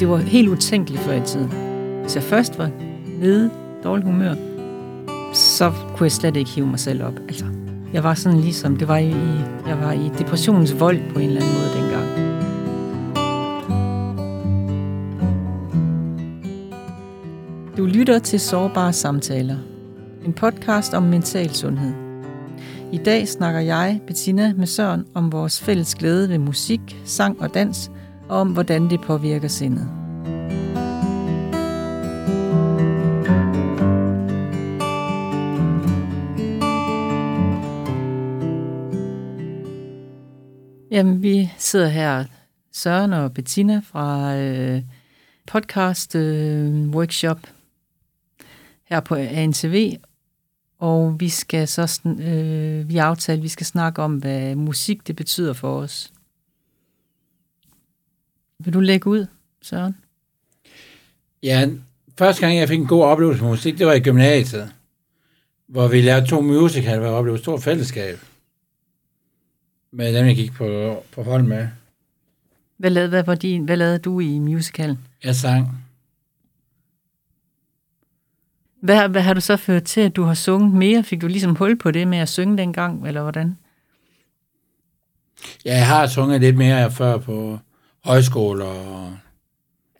Det var helt utænkeligt før i tiden. Hvis jeg først var nede, dårlig humør, så kunne jeg slet ikke hive mig selv op. Altså, jeg var sådan ligesom, det var i, jeg var i depressionens vold på en eller anden måde dengang. Du lytter til Sårbare Samtaler. En podcast om mental sundhed. I dag snakker jeg, Bettina, med Søren om vores fælles glæde ved musik, sang og dans, om hvordan det påvirker sindet. Jamen, vi sidder her, Søren og Bettina fra øh, podcast øh, workshop her på ANTV, og vi skal så øh, vi aftalte, vi skal snakke om, hvad musik det betyder for os. Vil du lægge ud, Søren? Ja, første gang jeg fik en god oplevelse med musik, det var i gymnasiet, hvor vi lærte to musical, hvor jeg oplevede stort fællesskab med dem, jeg gik på, på hold med. Hvad lavede, hvad, var din, hvad lavede du i musicalen? Jeg sang. Hvad, hvad har du så ført til, at du har sunget mere? Fik du ligesom hul på det med at synge dengang, eller hvordan? Ja, jeg har sunget lidt mere før på højskole og...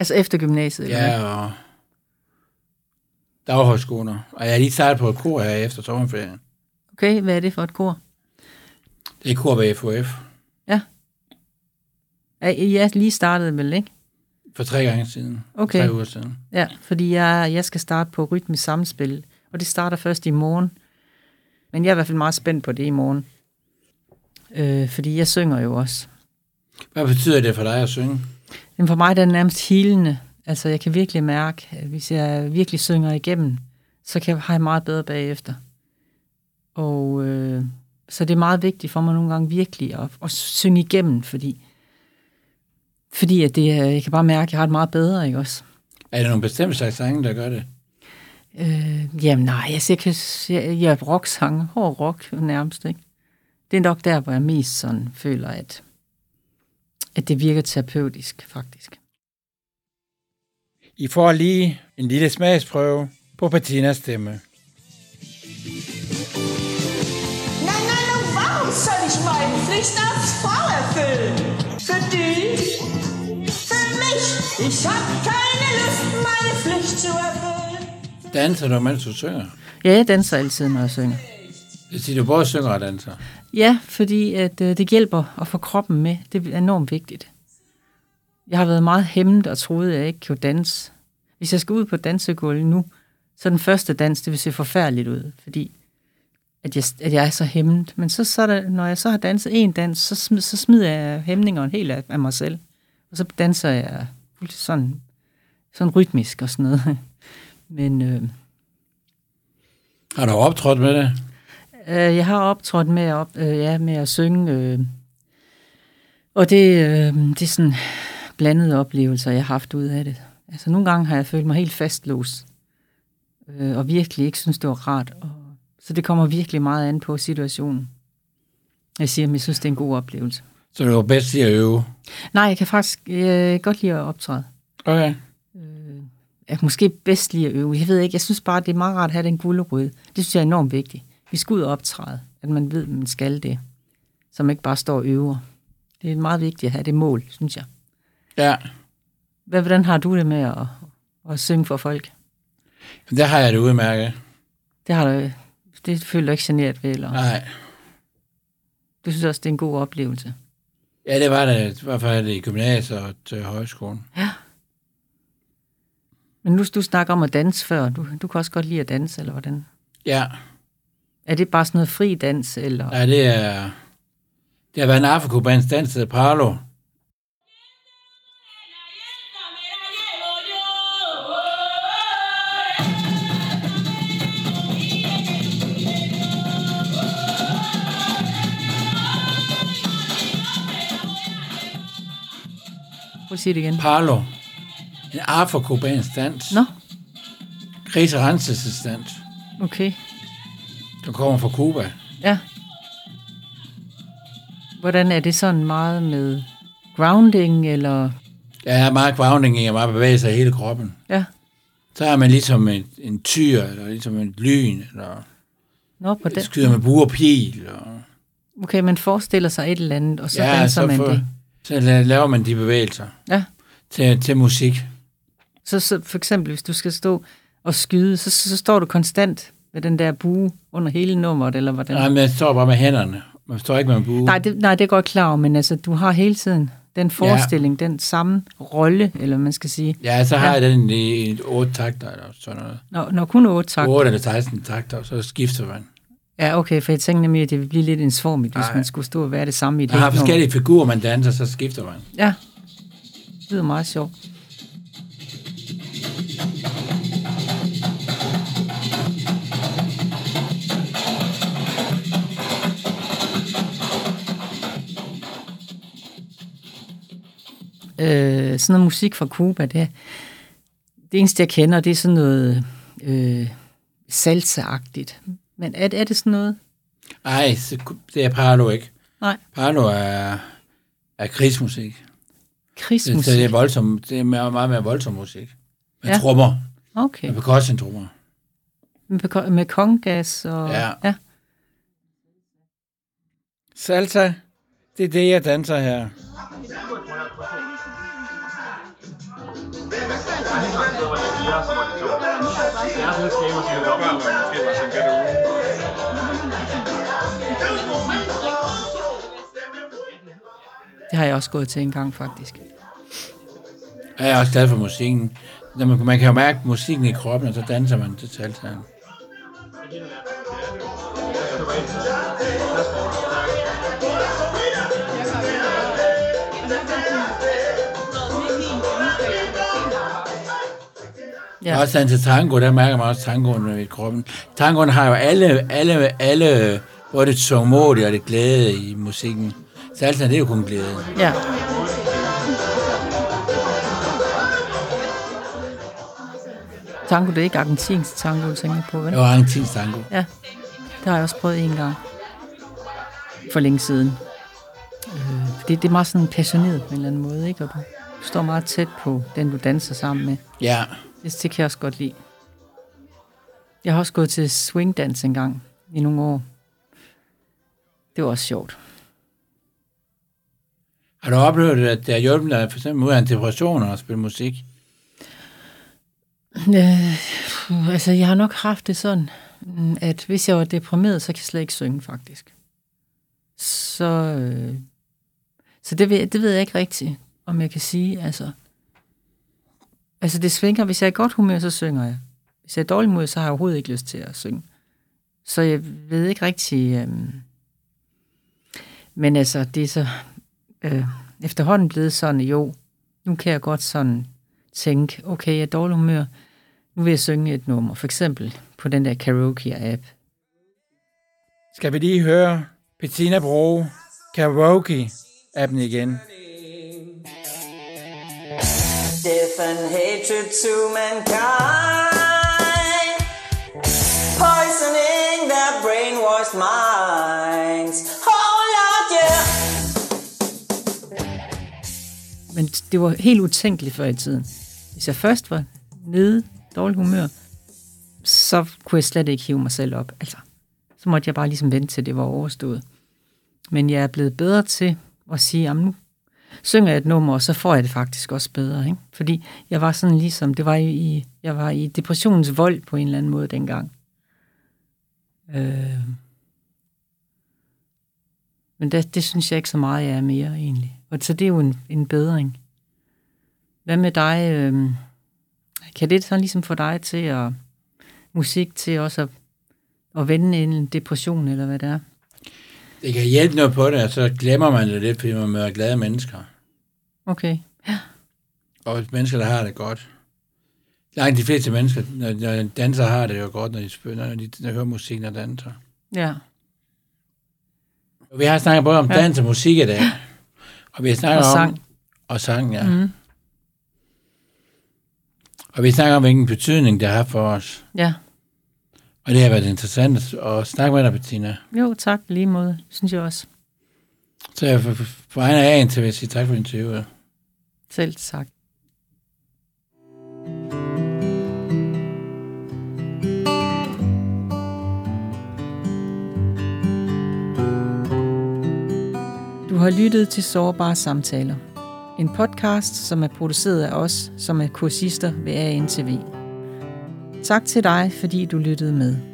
Altså efter gymnasiet? Eller Ja, og daghøjskoler. Og jeg er lige startet på et kor her efter sommerferien. Okay, hvad er det for et kor? Det er kor ved FOF. Ja, er lige startet vel, ikke? For tre gange siden. Okay. Tre uger siden. Ja, fordi jeg, jeg skal starte på rytmisk samspil, og det starter først i morgen. Men jeg er i hvert fald meget spændt på det i morgen. Øh, fordi jeg synger jo også. Hvad betyder det for dig at synge? Men for mig der er det nærmest hilende. Altså, jeg kan virkelig mærke, at hvis jeg virkelig synger igennem, så kan jeg have meget bedre bagefter. Og øh, så det er meget vigtigt for mig nogle gange virkelig at, at synge igennem, fordi, fordi at det, er- jeg kan bare mærke, at jeg har det meget bedre, ikke også? Er det nogle bestemte slags sange, der gør det? Øh, jamen nej, altså, jeg, kan, jeg, jeg er rocksanger, hård rock nærmest, ikke? Det er nok der, hvor jeg mest sådan føler, at, at det virker terapeutisk, faktisk. I får lige en lille smagsprøve på Patinas stemme. Soll ich meine Pflicht als Frau erfüllen? Für die? Für mich? Ich hab keine Lust, meine Pflicht zu erfüllen. Danser du, mens du synger? Ja, jeg danser altid, når jeg synger. Du både synger og danser. Ja, fordi at, øh, det hjælper at få kroppen med. Det er enormt vigtigt. Jeg har været meget hæmmet og troede, at jeg ikke kunne danse. Hvis jeg skal ud på dansegulvet nu, så den første dans, det vil se forfærdeligt ud, fordi at jeg, at jeg er så hæmmet. Men så, så er der, når jeg så har danset en dans, så, smid, så smider jeg hæmningerne helt af, af mig selv. Og så danser jeg sådan, sådan rytmisk og sådan noget. Men øh, Har du optrådt med det? Øh, jeg har optrådt med, op, øh, ja, med at synge, øh, og det, øh, det er sådan blandede oplevelser, jeg har haft ud af det. Altså nogle gange har jeg følt mig helt fastlåst, øh, og virkelig ikke synes, det var rart. Og, så det kommer virkelig meget an på situationen. Jeg siger, at jeg synes, det er en god oplevelse. Så du var bedst i at øve? Nej, jeg kan faktisk kan godt lide at optræde. Okay. Jeg kan måske bedst lide at øve. Jeg ved ikke, jeg synes bare, det er meget rart at have den gulerod. Det synes jeg er enormt vigtigt. Vi skal ud og optræde, at man ved, at man skal det. Så man ikke bare står og øver. Det er meget vigtigt at have det mål, synes jeg. Ja. Hvad, hvordan har du det med at, at synge for folk? Der har jeg det udmærket. Det har du, det føler du ikke generet ved, eller? Nej. Du synes også, det er en god oplevelse. Ja, det var det. I hvert fald i gymnasiet og til højskolen. Men nu du snakker om at danse før. Du, du kan også godt lide at danse, eller hvordan? Ja. Er det bare sådan noget fri dans, eller? Nej, det er... Det har været en afrokubansk dans, der Parlo. Prøv at sige det igen. Parlo. En afrokubansk dans. Nå, Krise renselsesdans. okay. Du kommer fra Cuba. Ja. Hvordan er det sådan meget med grounding, eller... Er meget grounding og meget bevægelse af hele kroppen. Ja. Så er man ligesom en, en tyr, eller ligesom en lyn, eller Nå, på den. skyder med bue og pil. Og, Okay, man forestiller sig et eller andet, og så ja, ja, danser så, man for, det. så la- laver man de bevægelser Ja. til, til musik. Så, så for eksempel, hvis du skal stå og skyde, så, så, så står du konstant med den der bue under hele nummeret, eller hvordan? Nej, man står bare med hænderne. Man står ikke med en bue. Nej, det, nej, det er godt klar men altså, du har hele tiden den forestilling, ja. den samme rolle, eller man skal sige. Ja, så har Ja. jeg den i et otte takter, eller sådan noget. Når, når kun otte tak. 8 eller 16 takter, så skifter man. Ja, okay, for jeg tænkte nemlig, at det ville blive lidt ensformigt, hvis man skulle stå og være det samme i det Der har forskellige figurer, man danser, så skifter man. Ja, det lyder meget sjovt. Øh, sådan noget musik fra Cuba, det, det eneste, jeg kender, det er sådan noget øh, salsa-agtigt. Men er, er det sådan noget? Ej, så ku- det er Parlo ikke. Nej. Parlo er, er krigsmusik. Krigsmusik? så det er, voldsom, det er meget, meget mere voldsom musik. Med Ja. trommer. Okay. Med percussion-trommer. Med, med kongas og... Ja. ja. Salsa, det er det, jeg danser her. Det har jeg også gået til en gang, faktisk. Jeg er også glad for musikken. Man, man kan jo mærke musikken i kroppen, og så danser man til salsaen. Ja. Ja. Også til tango, der mærker man også tangoen i kroppen. Tangoen har jo alle, alle, alle både det tålmodige og det glæde i musikken. Salsa, det er jo kun glæde. ja. Tango, det er ikke argentinsk tango, du tænker på, vel? Det var argentinsk tango. Ja, det har jeg også prøvet en gang. For længe siden. Øh, det, det er meget sådan passioneret på en eller anden måde, ikke? Og du står meget tæt på den, du danser sammen med. Ja, Det, det kan jeg også godt lide. Jeg har også gået til swingdans en gang i nogle år. Det var også sjovt. har du oplevet, at det har hjulpet dig for eksempel ud af en depression at spille musik? Øh, altså, jeg har nok haft det sådan, at hvis jeg var deprimeret, så kan jeg slet ikke synge, faktisk. Så, øh, så det, ved, det ved jeg ikke rigtigt, om jeg kan sige. Altså, altså det svinger. Hvis jeg er i godt humør, så synger jeg. Hvis jeg er i dårlig humør, så har jeg overhovedet ikke lyst til at synge. Så jeg ved ikke rigtig... Øh, men altså, det er så øh, efterhånden blevet sådan, jo, nu kan jeg godt sådan tænke, okay, jeg er dårlig humør, nu vil jeg synge et nummer, for eksempel på den der karaoke-app. Skal vi lige høre Bettina Bro karaoke-appen igen? Death and hatred to mankind, poisoning their brainwashed minds. Oh Lord, yeah. Men det var helt utænkeligt før i tiden. Hvis jeg først var nede, dårlig humør, så kunne jeg slet ikke hive mig selv op. Altså, så måtte jeg bare ligesom vente til det var overstået. Men jeg er blevet bedre til at sige, at nu synger jeg et nummer, og så får jeg det faktisk også bedre. Ikke? Fordi jeg var sådan ligesom, det var i, jeg var i depressionens vold på en eller anden måde dengang. Øh. Men det, det synes jeg ikke så meget, jeg er mere egentlig. Og så det er jo en, en bedring. Hvad med dig? Øh, kan det sådan ligesom få dig til at musik til også at, at vende en depression, eller hvad det er? Det kan hjælpe noget på det, og så glemmer man det lidt, fordi man møder glade mennesker. Okay. Og mennesker, der har det godt. Langt de fleste mennesker, når, når danser har det jo godt, når de, spiller, når de, når de hører musik og danser. Ja. Vi har snakket både om Ja. dans og musik i dag. Og vi har snakket Og om... sang. Og sang, ja. Mm. Og vi snakker om, hvilken betydning det har for os. Ja. Og det har været interessant at snakke med dig, Bettina. Jo, tak lige mod, synes jeg også. Så jeg for, egen af en til at sige tak for interviewet. Selv tak. Du har lyttet til Sårbare Samtaler. En podcast, som er produceret af os, som er kursister ved ANTV. Tak til dig, fordi du lyttede med.